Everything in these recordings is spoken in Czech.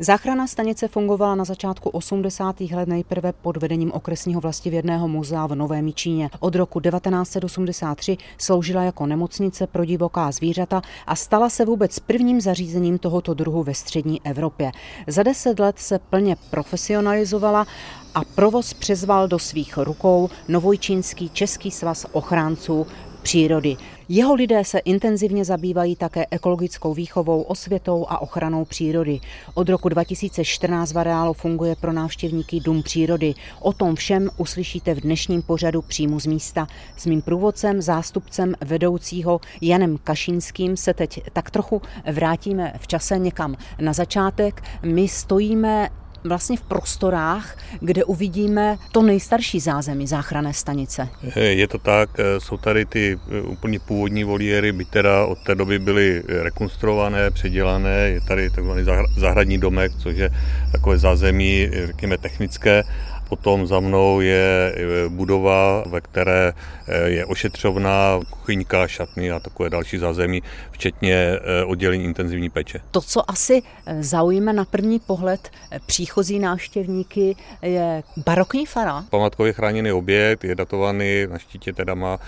Záchrana stanice fungovala na začátku 80. let nejprve pod vedením okresního vlastivědného muzea v Novém Číně. Od roku 1983 sloužila jako nemocnice pro divoká zvířata a stala se vůbec prvním zařízením tohoto druhu ve střední Evropě. Za deset let se plně profesionalizovala a provoz přezval do svých rukou Novojčínský Český svaz ochránců přírody. Jeho lidé se intenzivně zabývají také ekologickou výchovou, osvětou a ochranou přírody. Od roku 2014 v areálu funguje pro návštěvníky Dům přírody. O tom všem uslyšíte v dnešním pořadu přímo z místa. S mým průvodcem, zástupcem vedoucího Janem Kašínským se teď tak trochu vrátíme v čase někam na začátek. My stojíme vlastně v prostorách, kde uvidíme to nejstarší zázemí záchranné stanice. Je to tak, jsou tady ty eh, úplně původní voliéry, by teda od té doby byly rekonstruované, předělané, je tady takzvaný zahradní domek, což je takové zázemí, řekněme, technické Potom za mnou je budova, ve které eh, je ošetřovna, kuchyňka, šatny a takové další zázemí, včetně eh, oddělení intenzivní péče. To, co asi eh, zaujme na první pohled příchozí návštěvníky, je barokní fara. Památkově chráněný objekt je datovaný, na štítě teda má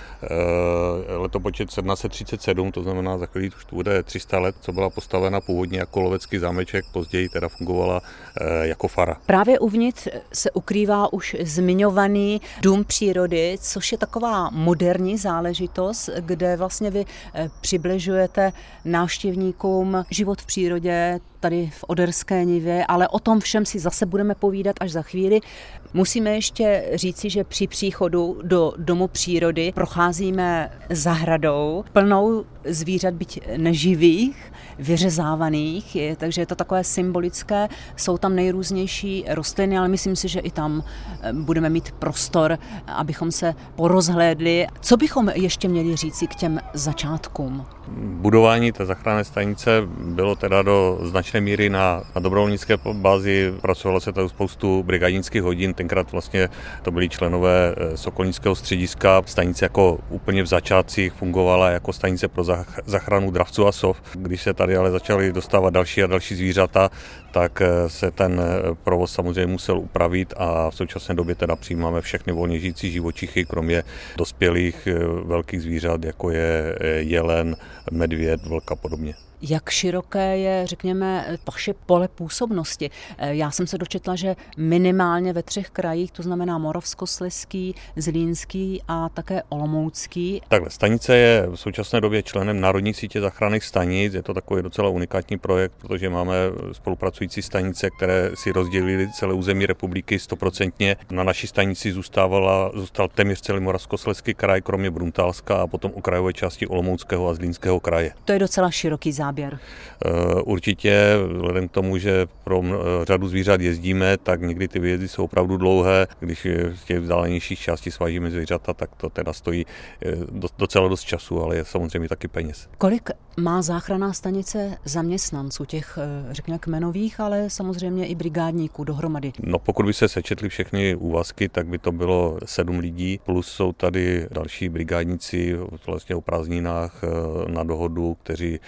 letopočet 1737, to znamená za chvíli už to bude 300 let, co byla postavena původně jako lovecký zámeček, později teda fungovala jako fara. Právě uvnitř se ukrývá už zmiňovaný Dům přírody, což je taková moderní záležitost, kde vlastně vy eh, přibližujete návštěvníkům život v přírodě, tady v Oderské nivě, ale o tom všem si zase budeme povídat až za chvíli. Musíme ještě říci, že při příchodu do Domu přírody procházíme zahradou plnou zvířat, byť neživých, vyřezávaných, je, takže je to takové symbolické. Jsou tam nejrůznější rostliny, ale myslím si, že i tam eh, budeme mít prostor, abychom se porozhlédli. Co bychom ještě měli říci k těm začátkům? Budování té záchranné stanice bylo teda do značné míry na, na dobrovolnické bázi. Pracovalo se tady spoustu brigádnických hodin. Tenkrát vlastně to byli členové eh, Sokolnického střediska. Stanice jako úplně v začátcích fungovala jako stanice pro zachranu dravců a sov. Když se tady ale začaly dostávat další a další zvířata, tak eh, se ten eh, provoz samozřejmě musel upravit a v současné době teda přijímáme všechny volně žijící živočichy, kromě dospělých velkých zvířat, jako je jelen, medvěd, vlk a podobně. Jak široké je, řekněme, vaše pole působnosti? Eh, já jsem se dočetla, že minimálně ve třech krajích, to znamená Moravskosleský, Zlínský a také Olomoucký. Takhle, stanice je v současné době členem Národní sítě záchranných stanic. Je to takový docela unikátní projekt, protože máme spolupracující stanice, které si rozdělili celé území republiky stoprocentně. Na naší stanici zůstávala, zůstal téměř celý Moravskosleský kraj, kromě Bruntálska a potom okrajové části Olomouckého a Zlínského kraje. To je docela široký zájem záběr? Eh, určitě, vzhledem k tomu, že pro eh, řadu zvířat jezdíme, tak někdy ty výjezdy jsou opravdu dlouhé. Když z těch vzdálenějších částí svážíme zvířata, tak to teda stojí eh, docela dost času, ale je samozřejmě taky peněz. Kolik má záchranná stanice zaměstnanců, těch řekněme kmenových, ale samozřejmě i brigádníků dohromady? No pokud by se sečetli všechny úvazky, tak by to bylo sedm lidí, plus jsou tady další brigádníci vlastně o prázdninách na dohodu, kteří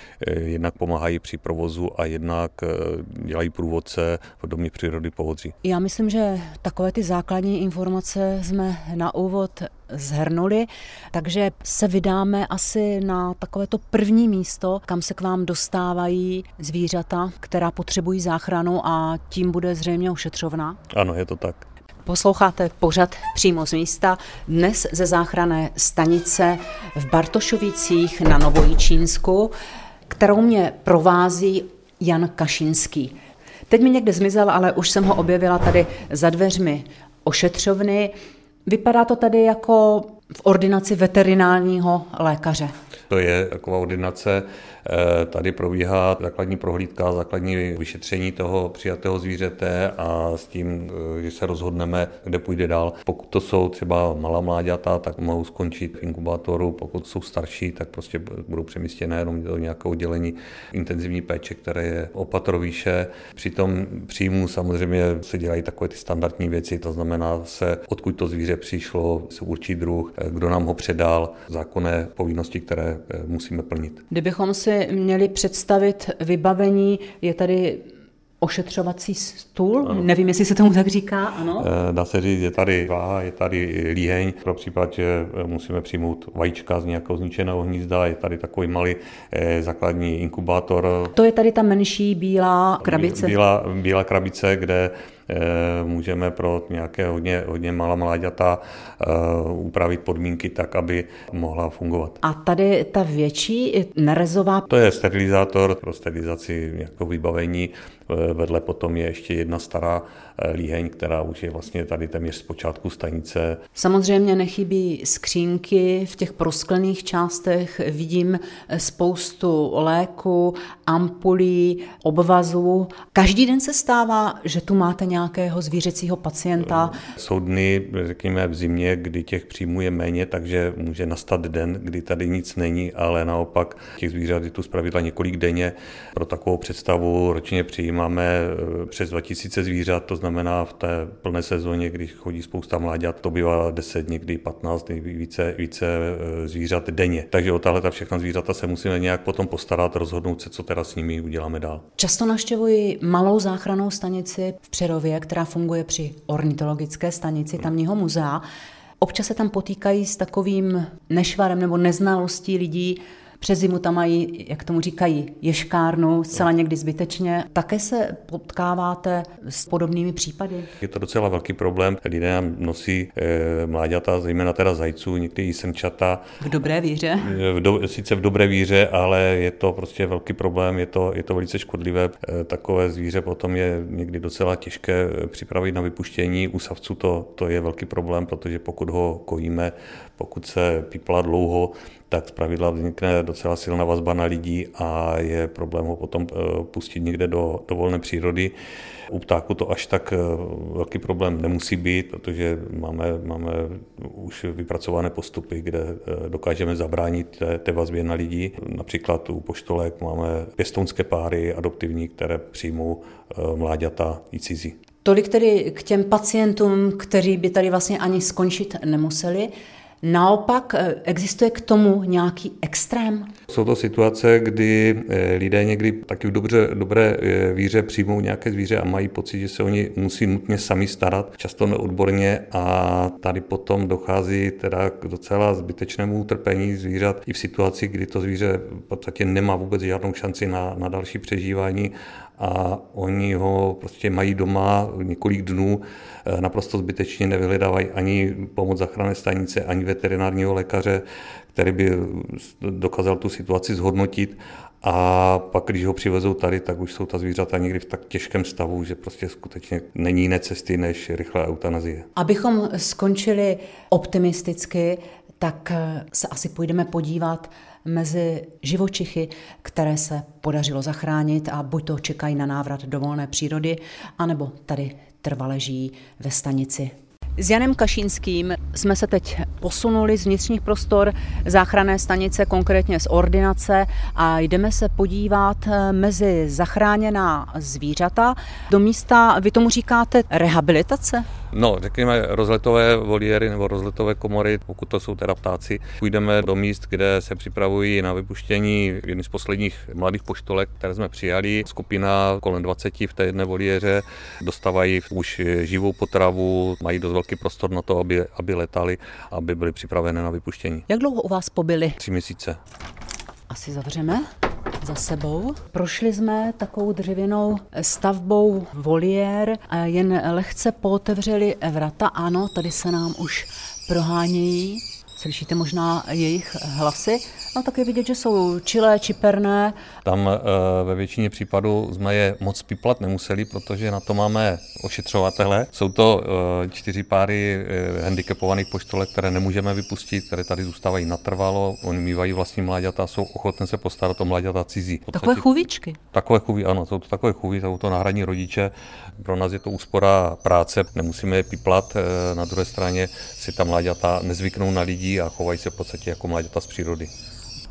jednak pomáhají při provozu a jednak eh, dělají průvodce v domě přírody Povodří. Já myslím, že takové ty základní informace jsme na úvod zhrnuli, takže se vydáme asi na takovéto první místo, kam se k vám dostávají zvířata, která potřebují záchranu a tím bude zřejmě ošetřovna. Ano, je to tak. Posloucháte pořad přímo z místa, dnes ze záchranné stanice v Bartošovicích na Novojičínsku kterou mě provází Jan Kašinský. Teď mi někde zmizel, ale už jsem ho objevila tady za dveřmi ošetřovny. Vypadá to tady jako v ordinaci veterinárního lékaře. To je taková ordinace, tady probíhá základní prohlídka, základní vyšetření toho přijatého zvířete a s tím, eh, že se rozhodneme, kde půjde dál. Pokud to jsou třeba malá mláďata, tak mohou skončit v inkubátoru, pokud jsou starší, tak prostě budou přemístěné jenom do nějakého oddělení intenzivní péče, které je opatrovíše. Při tom příjmu samozřejmě se dělají takové ty standardní věci, to znamená se, odkud to zvíře přišlo, se určí druh, eh, kdo nám ho předal, zákonné povinnosti, které musíme plnit. Kdybychom si si měli představit vybavení, je tady ošetřovací stůl, ano. nevím, jestli se tomu tak říká, ano? Eh, dá se říct, je tady váha, je tady líheň, pro případ, že musíme přijmout vajíčka z nějakého zničeného hnízda, je tady takový malý eh, základní inkubátor. To je tady ta menší bílá krabice? Bílá, bílá krabice, kde Eh, můžeme pro nějaké hodně, hodně malá mláďata eh, upravit podmínky tak, aby mohla fungovat. A tady ta větší nerezová? To je sterilizátor pro sterilizaci nějakého vybavení. Eh, vedle potom je ještě jedna stará líheň, která už je vlastně tady téměř z počátku stanice. Samozřejmě nechybí skřínky v těch prosklených částech. Vidím spoustu léku, ampulí, obvazů. Každý den se stává, že tu máte nějakého zvířecího pacienta. Jsou dny, řekněme v zimě, kdy těch příjmů je méně, takže může nastat den, kdy tady nic není, ale naopak těch zvířat je tu zpravidla několik denně. Pro takovou představu ročně přijímáme eh, přes 2000 zvířat, to znamená v té plné sezóně, když chodí spousta mláďat, to bývá 10, někdy 15, někdy více, více eh, zvířat denně. Takže o tahle ta všechna zvířata se musíme nějak potom postarat, rozhodnout se, co teda s nimi uděláme dál. Často naštěvuji malou záchranou stanici v Přerově, která funguje při ornitologické stanici tamního muzea. Občas se tam potýkají s takovým nešvarem nebo neznalostí lidí, přes zimu tam mají, jak tomu říkají, ješkárnu, zcela někdy zbytečně. Také se potkáváte s podobnými případy? Je to docela velký problém. Lidé nám nosí e, mláďata, zejména teda zajců, někdy i semčata. V dobré víře? V do, sice v dobré víře, ale je to prostě velký problém, je to, je to velice škodlivé. E, takové zvíře potom je někdy docela těžké připravit na vypuštění. U savců to, to je velký problém, protože pokud ho kojíme, pokud se pípla dlouho, tak zpravidla vznikne docela silná vazba na lidí a je problém ho potom eh, pustit někde do, do volné přírody. U ptáku to až tak eh, velký problém nemusí být, protože máme, máme už vypracované postupy, kde eh, dokážeme zabránit té, té vazbě na lidi. Například u poštolek máme pěstounské páry adoptivní, které přijmou mláďata i cizí. Tolik tedy k těm pacientům, kteří by tady vlastně ani skončit nemuseli. Naopak eh, existuje k tomu nějaký extrém? Jsou to situace, kdy eh, lidé někdy taky v dobře, dobré eh, víře přijmou nějaké zvíře a mají pocit, že se oni musí nutně sami starat, často neodborně a tady potom dochází teda k docela zbytečnému utrpení zvířat i v situaci, kdy to zvíře v podstatě nemá vůbec žádnou šanci na, na další přežívání a oni ho prostě mají doma několik dnů, eh, naprosto zbytečně nevyhledávají ani pomoc záchranné stanice, ani veterinárního lékaře, který by dokázal tu situaci zhodnotit a pak, když ho přivezou tady, tak už jsou ta zvířata někdy v tak těžkém stavu, že prostě skutečně není jiné cesty než rychlá eutanazie. Abychom skončili optimisticky, tak eh, se asi půjdeme podívat mezi živočichy, které se podařilo zachránit a buď to čekají na návrat do volné přírody, anebo tady trvale žijí ve stanici s Janem Kašínským jsme se teď posunuli z vnitřních prostor záchranné stanice, konkrétně z ordinace a jdeme se podívat eh, mezi zachráněná zvířata do místa, vy tomu říkáte rehabilitace? No, řekněme rozletové voliéry nebo rozletové komory, pokud to jsou teda ptáci. Půjdeme do míst, kde se připravují na vypuštění jedny z posledních mladých poštolek, které jsme přijali. Skupina kolem 20 v té jedné voliéře dostávají už živou potravu, mají dost velký prostor na to, aby, aby letali, aby byly připravené na vypuštění. Jak dlouho u vás pobyli? Tři měsíce. Asi zavřeme za sebou. Prošli jsme takovou dřevěnou stavbou voliér a jen lehce pootevřeli vrata. Ano, tady se nám už prohánějí Slyšíte možná jejich hlasy, no tak je vidět, že jsou čilé, čiperné. Tam eh, ve většině případů jsme je moc piplat nemuseli, protože na to máme ošetřovatele. Jsou to eh, čtyři páry eh, handicapovaných poštolek, které nemůžeme vypustit, které tady zůstávají natrvalo. Oni mývají vlastní mláďata, jsou ochotné se postarat o mláďata cizí. Takové chuvičky. Takové chůvy, ano, jsou to takové chůvy, jsou to náhradní rodiče. Pro nás je to úspora práce, nemusíme je piplat. Na druhé straně si ta mláďata nezvyknou na lidi, a chovají se v podstatě jako mláďata z přírody.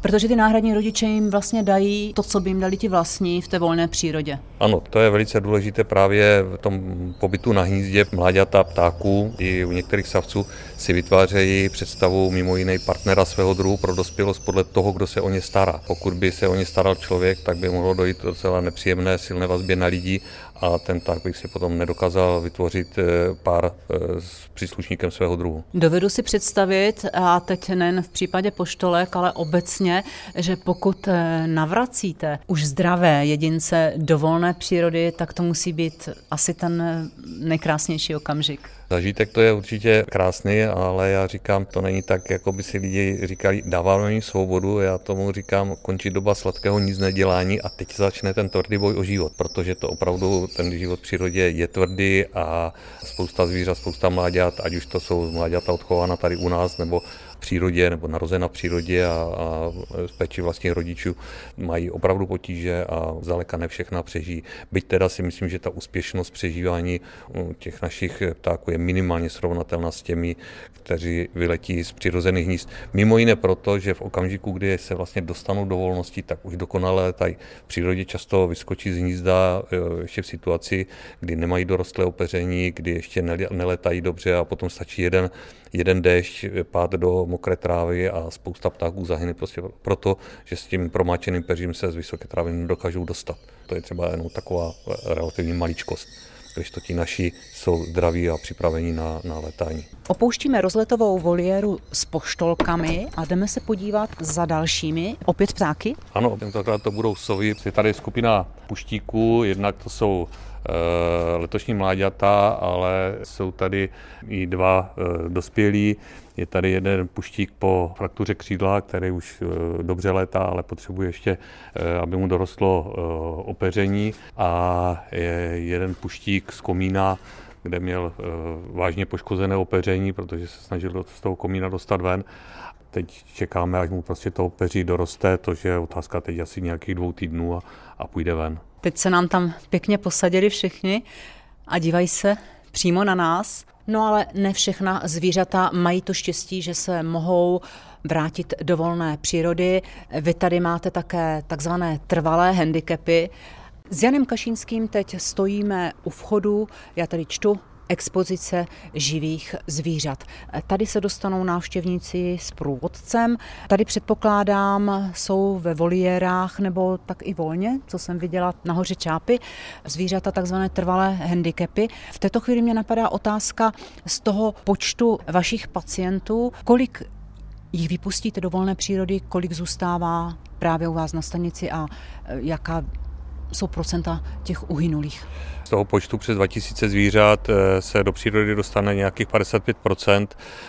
Protože ty náhradní rodiče jim vlastně dají to, co by jim dali ti vlastní v té volné přírodě. Ano, to je velice důležité právě v tom pobytu na hnízdě. Mláďata ptáků i u některých savců si vytvářejí představu mimo jiné partnera svého druhu pro dospělost podle toho, kdo se o ně stará. Pokud by se o ně staral člověk, tak by mohlo dojít docela nepříjemné silné vazbě na lidi a ten tak bych si potom nedokázal vytvořit eh, pár s příslušníkem svého druhu. Dovedu si představit, a teď nejen v případě poštolek, ale obecně, že pokud navracíte už zdravé jedince do volné přírody, tak to musí být asi ten nejkrásnější okamžik. Zažitek to je určitě krásný, ale já říkám, to není tak, jako by si lidi říkali, dáváme jim svobodu, já tomu říkám, končí doba sladkého nic nedělání a teď začne ten tvrdý boj o život, protože to opravdu ten život v přírodě je tvrdý a spousta zvířat, spousta mláďat, ať už to jsou mláďata odchována tady u nás nebo přírodě nebo narozena v přírodě a, a v péči vlastních rodičů mají opravdu potíže a zdaleka ne všechna přežijí. Byť teda si myslím, že ta úspěšnost přežívání těch našich ptáků je minimálně srovnatelná s těmi, kteří vyletí z přirozených hnízd. Mimo jiné proto, že v okamžiku, kdy se vlastně dostanou do volnosti, tak už dokonale tady v přírodě často vyskočí z hnízda e, ještě v situaci, kdy nemají dorostlé opeření, kdy ještě neletají dobře a potom stačí jeden, jeden déšť, pád do mokré trávy a spousta ptáků zahyne prostě proto, že s tím promáčeným peřím se z vysoké trávy nedokážou dostat. To je třeba jenom taková relativní maličkost když to ti naši jsou zdraví a připraveni na, na letání. Opouštíme rozletovou voliéru s poštolkami a jdeme se podívat za dalšími, opět ptáky? Ano, tentokrát to budou sovy. Je tady skupina puštíků, jednak to jsou Eh, letošní mláďata, ale jsou tady i dva eh, dospělí. Je tady jeden puštík po fraktuře křídla, který už eh, dobře létá, ale potřebuje ještě, aby mu dorostlo opeření. A je jeden puštík z komína, kde měl vážně poškozené opeření, protože se snažil z toho komína dostat ven. Teď čekáme, až mu prostě to opeří doroste, to je otázka teď asi nějakých dvou týdnů a, a půjde ven. Teď se nám tam pěkně posadili všichni a dívají se přímo na nás. No ale ne všechna zvířata mají to štěstí, že se mohou vrátit do volné přírody. Vy tady máte také takzvané trvalé handicapy. S Janem Kašínským teď stojíme u vchodu, já tady čtu expozice živých zvířat. Tady se dostanou návštěvníci s průvodcem. Tady předpokládám, jsou ve voliérách nebo tak i volně, co jsem viděla nahoře Čápy, zvířata takzvané trvalé handicapy. V této chvíli mě napadá otázka z toho počtu vašich pacientů, kolik jich vypustíte do volné přírody, kolik zůstává právě u vás na stanici a jaká jsou procenta těch uhynulých toho počtu přes 2000 zvířat eh, se do přírody dostane nějakých 55%,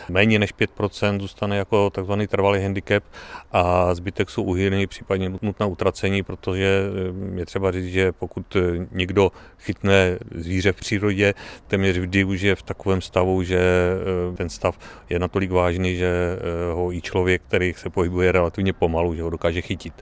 méně než 5% zůstane jako takzvaný trvalý handicap a zbytek jsou uhyny, případně nutná utracení, protože eh, je třeba říct, že pokud eh, někdo chytne zvíře v přírodě, téměř vždy už je v takovém stavu, že ten stav je natolik vážný, že ho i člověk, který se pohybuje relativně pomalu, že ho dokáže chytit.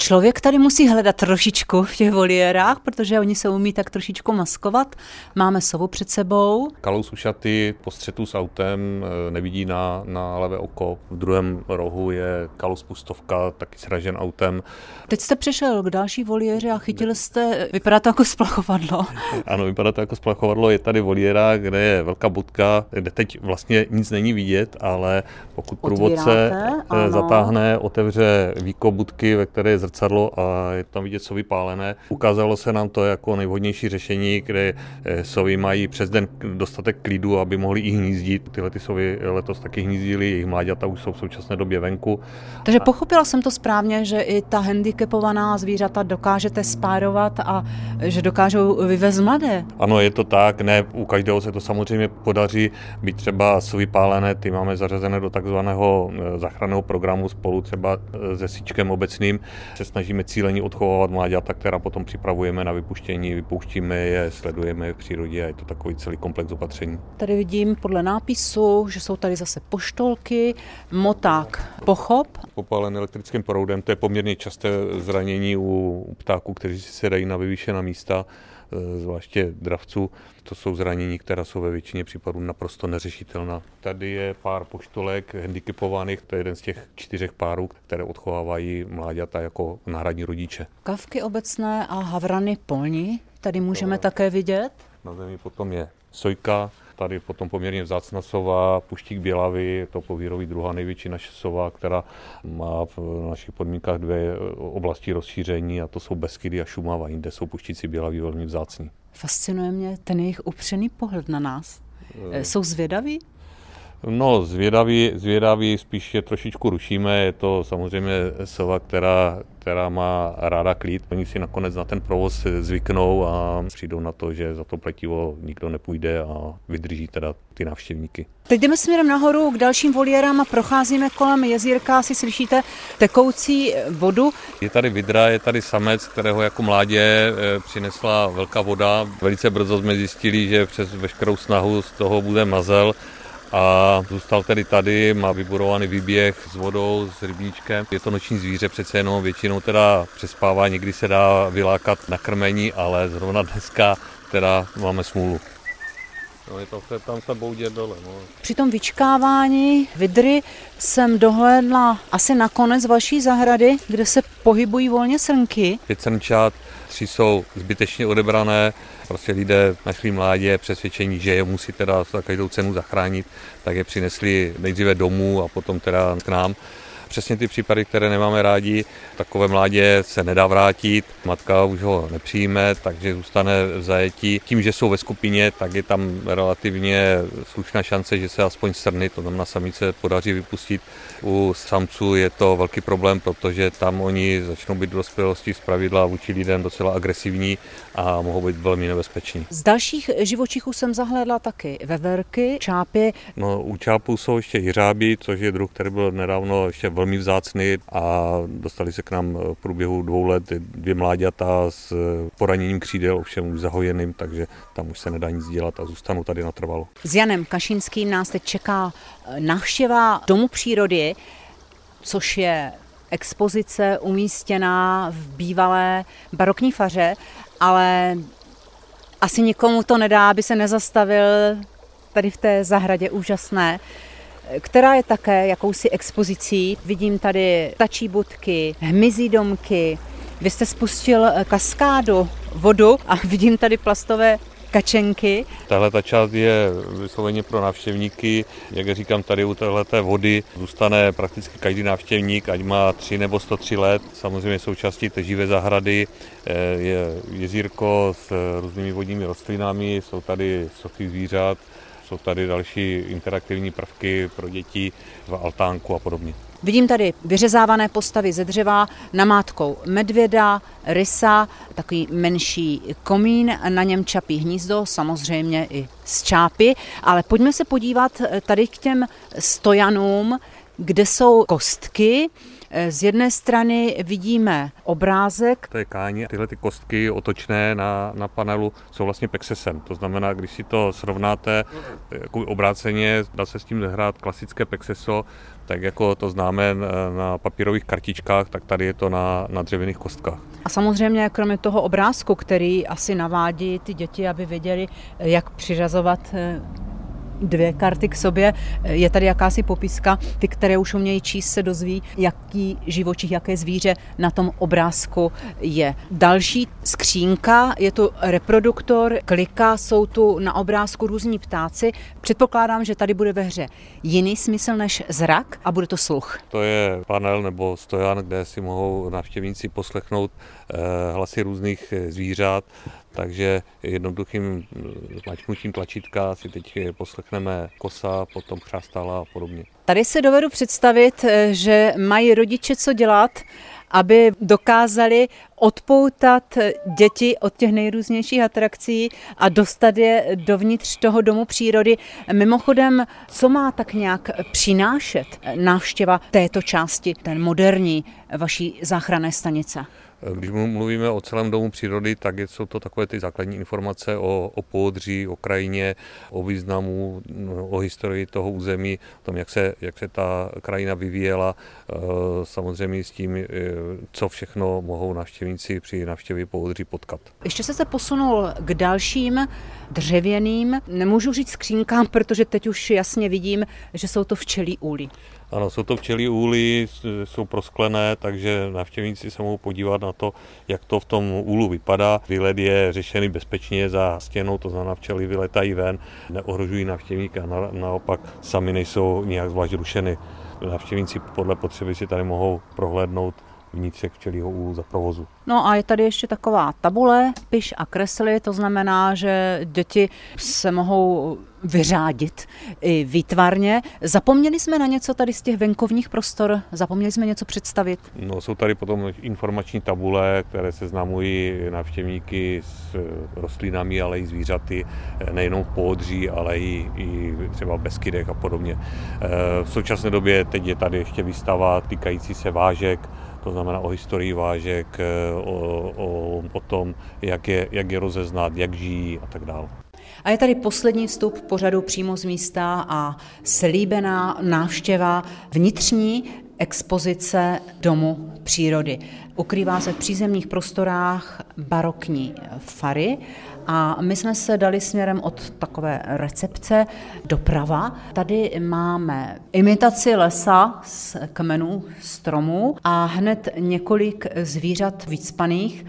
Člověk tady musí hledat trošičku v těch voliérách, protože oni se umí tak trošičku maskovat. Máme sovu před sebou. Kalous ušatý po střetu s autem, eh, nevidí na, na levé oko. V druhém rohu je kalous pustovka, taky sražen autem. Teď jste přišel k další voliéře a chytil jste, vypadá to jako splachovadlo. ano, vypadá to jako splachovadlo. Je tady voliéra, kde je velká budka, kde teď vlastně nic není vidět, ale pokud průvodce eh, zatáhne, otevře víko budky, ve které je zrcadlo a je tam vidět sovy pálené. Ukázalo se nám to jako nejvhodnější řešení, kde eh, sovy mají přes den dostatek klidu, aby mohli i hnízdit. Tyhle ty sovy letos taky hnízdily, jejich mláďata už jsou v současné době venku. Takže pochopila jsem to správně, že i ta handicapovaná zvířata dokážete spárovat a že dokážou vyvést mladé. Ano, je to tak, ne u každého se to samozřejmě podaří, být třeba sovy pálené, ty máme zařazené do takzvaného eh, záchranného programu spolu třeba eh, se síčkem obecným, se snažíme cíleně odchovávat mláďata, která potom připravujeme na vypuštění, vypouštíme je, sledujeme je v přírodě a je to takový celý komplex opatření. Tady vidím podle nápisu, že jsou tady zase poštolky, moták pochop. Popálen elektrickým proudem, to je poměrně časté zranění u ptáků, kteří si sedají na vyvýšená místa Eh, zvláště dravců. To jsou zranění, která jsou ve většině případů naprosto neřešitelná. Tady je pár poštolek handicapovaných, to je jeden z těch čtyřech párů, které odchovávají mláďata jako náhradní rodiče. Kavky obecné a havrany polní, tady můžeme také vidět. Na zemi potom je sojka, tady potom poměrně vzácná sova, puštík bělavy, to povírový druhá největší naše sova, která má v našich podmínkách dvě oblasti rozšíření a to jsou Beskydy a Šumava, jinde jsou puštíci bělaví velmi vzácní. Fascinuje mě ten jejich upřený pohled na nás. Eh. Jsou zvědaví? No, zvědaví, zvědaví spíš je trošičku rušíme. Je to samozřejmě sova, která, která má ráda klid. Oni si nakonec na ten provoz zvyknou a přijdou na to, že za to pletivo nikdo nepůjde a vydrží teda ty návštěvníky. Teď jdeme směrem nahoru k dalším voliérám a procházíme kolem jezírka, asi slyšíte tekoucí vodu. Je tady vidra, je tady samec, kterého jako mládě eh, přinesla velká voda. Velice brzo jsme zjistili, že přes veškerou snahu z toho bude mazel a zůstal tedy tady, má vybudovaný výběh s vodou, s rybníčkem. Je to noční zvíře přece jenom, většinou teda přespává, někdy se dá vylákat na krmení, ale zrovna dneska teda máme smůlu. No je to tam se boudě dole. No. Při tom vyčkávání vidry jsem dohlédla asi na konec vaší zahrady, kde se pohybují volně srnky. Pět srnčat, tři jsou zbytečně odebrané, prostě lidé našli mládě přesvědčení, že je musí teda za každou cenu zachránit, tak je přinesli nejdříve domů a potom teda k nám přesně ty případy, které nemáme rádi. Takové mládě se nedá vrátit, matka už ho nepřijme, takže zůstane v zajetí. Tím, že jsou ve skupině, tak je tam relativně slušná šance, že se aspoň strny, to znamená samice, podaří vypustit. U samců je to velký problém, protože tam oni začnou být v dospělosti z pravidla vůči lidem docela agresivní a mohou být velmi nebezpeční. Z dalších živočichů jsem zahledla taky veverky, čápy. No, u čápů jsou ještě jiřáby, což je druh, který byl nedávno ještě velmi vzácný a dostali se k nám v průběhu dvou let dvě mláďata s poraněním křídel, ovšem už zahojeným, takže tam už se nedá nic dělat a zůstanu tady natrvalo. S Janem Kašinským nás teď čeká návštěva Domu přírody, což je expozice umístěná v bývalé barokní faře, ale asi nikomu to nedá, aby se nezastavil tady v té zahradě úžasné která je také jakousi expozicí. Vidím tady tačí budky, hmyzí domky. Vy jste spustil kaskádu, vodu a vidím tady plastové kačenky. Tahle ta část je vysloveně pro návštěvníky. Jak říkám, tady u téhle vody zůstane prakticky každý návštěvník, ať má 3 nebo 103 let. Samozřejmě součástí té živé zahrady eh, je jezírko s různými vodními rostlinami, jsou tady sochy zvířat, jsou tady další interaktivní prvky pro děti v altánku a podobně. Vidím tady vyřezávané postavy ze dřeva, namátkou medvěda, rysa, takový menší komín, na něm čapí hnízdo, samozřejmě i z čápy, ale pojďme se podívat tady k těm stojanům, kde jsou kostky, z jedné strany vidíme obrázek. To je káně. Tyhle ty kostky otočné na, na panelu jsou vlastně pexesem. To znamená, když si to srovnáte jako obráceně, dá se s tím hrát klasické pexeso, tak jako to známe na papírových kartičkách, tak tady je to na, na dřevěných kostkách. A samozřejmě kromě toho obrázku, který asi navádí ty děti, aby věděli, jak přiřazovat eh, dvě karty k sobě. Je tady jakási popiska, ty, které už umějí číst, se dozví, jaký živočich, jaké zvíře na tom obrázku je. Další skřínka, je tu reproduktor, klika, jsou tu na obrázku různí ptáci. Předpokládám, že tady bude ve hře jiný smysl než zrak a bude to sluch. To je panel nebo stojan, kde si mohou návštěvníci poslechnout eh, hlasy různých eh, zvířat takže jednoduchým mačknutím tlačítka si teď poslechneme kosa, potom chřástala a podobně. Tady se dovedu představit, že mají rodiče co dělat, aby dokázali odpoutat děti od těch nejrůznějších atrakcí a dostat je dovnitř toho domu přírody. Mimochodem, co má tak nějak přinášet návštěva této části, ten moderní vaší záchranné stanice? Když mluvíme o celém domu přírody, tak jsou to takové ty základní informace o, o pohodří, o krajině, o významu, o historii toho území, o tom, jak se, jak se ta krajina vyvíjela, samozřejmě s tím, eh, co všechno mohou navštěvníci při navštěvě pohodří potkat. Ještě se se posunul k dalším dřevěným, nemůžu říct skřínkám, protože teď už jasně vidím, že jsou to včelí úly. Ano, jsou to včelí úly, jsou prosklené, takže návštěvníci se mohou podívat na to, jak to v tom úlu vypadá. Výlet je řešený bezpečně za stěnou, to znamená včely vyletají ven, neohrožují návštěvníka, naopak sami nejsou nijak zvlášť rušeny. Návštěvníci podle potřeby si tady mohou prohlédnout vnitřek včelího úlu za provozu. No a je tady ještě taková tabule, piš a kresly, to znamená, že děti se mohou vyřádit i výtvarně. Zapomněli jsme na něco tady z těch venkovních prostor? Zapomněli jsme něco představit? No, jsou tady potom informační tabule, které seznamují návštěvníky s rostlinami, ale i zvířaty, nejenom v ale i, i třeba v Beskydech a podobně. V současné době teď je tady ještě výstava týkající se vážek, to znamená o historii vážek, o, o, o tom, jak je, jak je rozeznat, jak žijí a tak dále. A je tady poslední vstup pořadu přímo z místa a slíbená návštěva vnitřní expozice Domu přírody. Ukrývá se v přízemních prostorách barokní fary a my jsme se dali směrem od takové recepce doprava. Tady máme imitaci lesa z kmenů stromů a hned několik zvířat vycpaných.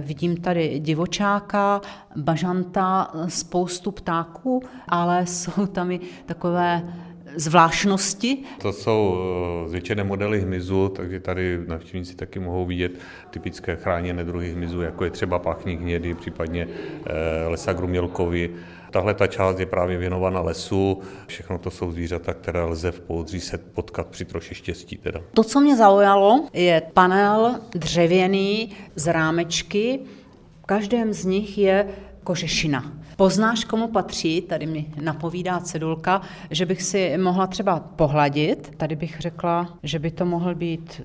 Vidím tady divočáka, bažanta, spoustu ptáků, ale jsou tam i takové zvláštnosti? To jsou eh, zvětšené modely hmyzu, takže tady navštěvníci taky mohou vidět typické chráněné druhy hmyzu, jako je třeba pachník hnědy, případně eh, lesa grumělkovi. Tahle ta část je právě věnována lesu. Všechno to jsou zvířata, které lze v poudří se potkat při troši štěstí. Teda. To, co mě zaujalo, je panel dřevěný z rámečky. V každém z nich je kožešina. Poznáš, komu patří, tady mi napovídá cedulka, že bych si mohla třeba pohladit. Tady bych řekla, že by to mohl být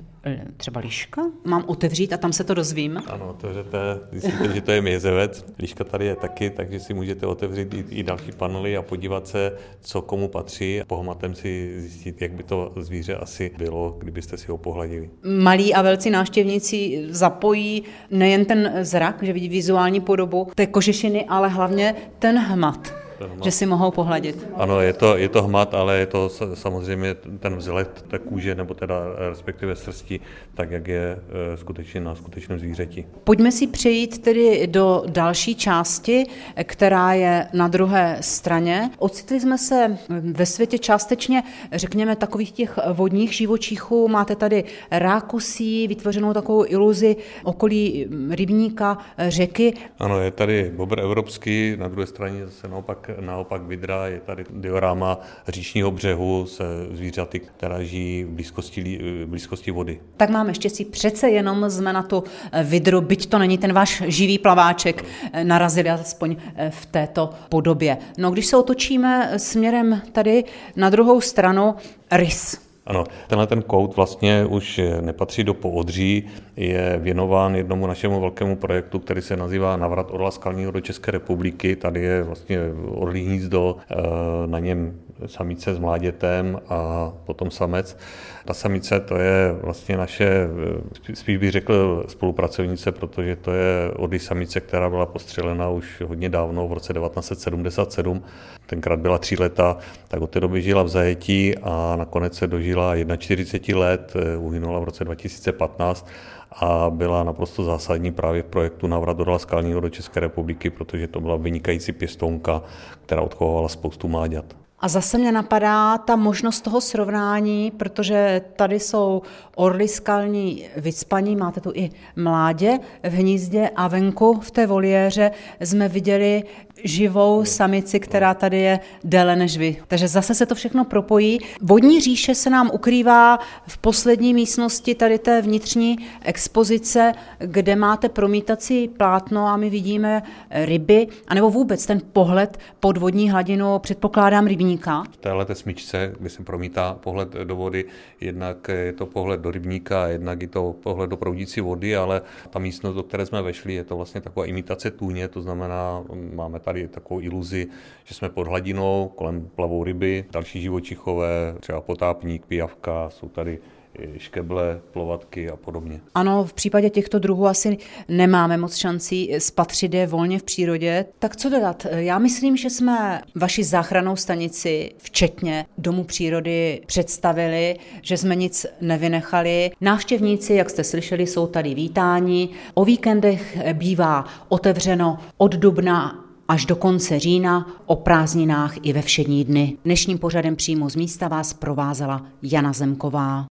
třeba líška? Mám otevřít a tam se to dozvím? Ano, otevřete, zjistíte, že to je mězevec. Líška tady je taky, takže si můžete otevřít i, i další panely a podívat se, co komu patří. Pohmatem si zjistit, jak by to zvíře asi bylo, kdybyste si ho pohladili. Malí a velcí návštěvníci zapojí nejen ten zrak, že vidí vizuální podobu té kožešiny, ale hlavně ten hmat že si mohou pohladit. Ano, je to, je to hmat, ale je to samozřejmě ten vzhled té kůže, nebo teda respektive srsti, tak jak je e, skutečně na skutečném zvířeti. Pojďme si přejít tedy do další části, která je na druhé straně. Ocitli jsme se ve světě částečně, řekněme, takových těch vodních živočichů. Máte tady rákusí, vytvořenou takovou iluzi okolí rybníka, řeky. Ano, je tady bobr evropský, na druhé straně zase naopak naopak Vidra, je tady diorama říčního břehu se zvířaty, která žijí v blízkosti, v blízkosti vody. Tak máme štěstí, přece jenom jsme na tu Vidru, byť to není ten váš živý plaváček, narazili aspoň v této podobě. No když se otočíme směrem tady na druhou stranu, rys. Ano, tenhle ten kout vlastně už nepatří do poodří, je věnován jednomu našemu velkému projektu, který se nazývá Navrat orla skalního do České republiky. Tady je vlastně orlí hnízdo, eh, na něm samice s mládětem a potom samec. Ta samice to je vlastně naše, eh, spíš bych řekl spolupracovnice, protože to je orlí samice, která byla postřelena už hodně dávno, v roce 1977. Tenkrát byla tří leta, tak od té doby žila v zajetí a nakonec se dožila 41 let, eh, uhynula v roce 2015 a byla naprosto zásadní právě v projektu Navrat do skalního do České republiky, protože to byla vynikající pěstonka, která odchovala spoustu mláďat. A zase mě napadá ta možnost toho srovnání, protože tady jsou orly skalní vycpaní, máte tu i mládě v hnízdě a venku v té voliéře jsme viděli živou samici, která tady je déle než vy. Takže zase se to všechno propojí. Vodní říše se nám ukrývá v poslední místnosti tady té vnitřní expozice, kde máte promítací plátno a my vidíme ryby, anebo vůbec ten pohled pod vodní hladinu, předpokládám rybníka. V téhle smyčce, kde se promítá pohled do vody, jednak je to pohled do rybníka, jednak je to pohled do proudící vody, ale ta místnost, do které jsme vešli, je to vlastně taková imitace tůně, to znamená, máme tady takovou iluzi, že jsme pod hladinou, kolem plavou ryby, další živočichové, třeba potápník, pijavka, jsou tady škeble, plovatky a podobně. Ano, v případě těchto druhů asi nemáme moc šancí spatřit je volně v přírodě. Tak co dodat? Já myslím, že jsme vaši záchranou stanici, včetně Domu přírody, představili, že jsme nic nevynechali. Návštěvníci, jak jste slyšeli, jsou tady vítáni. O víkendech bývá otevřeno od dubna až do konce října, o prázdninách i ve všední dny. Dnešním pořadem přímo z místa vás provázela Jana Zemková.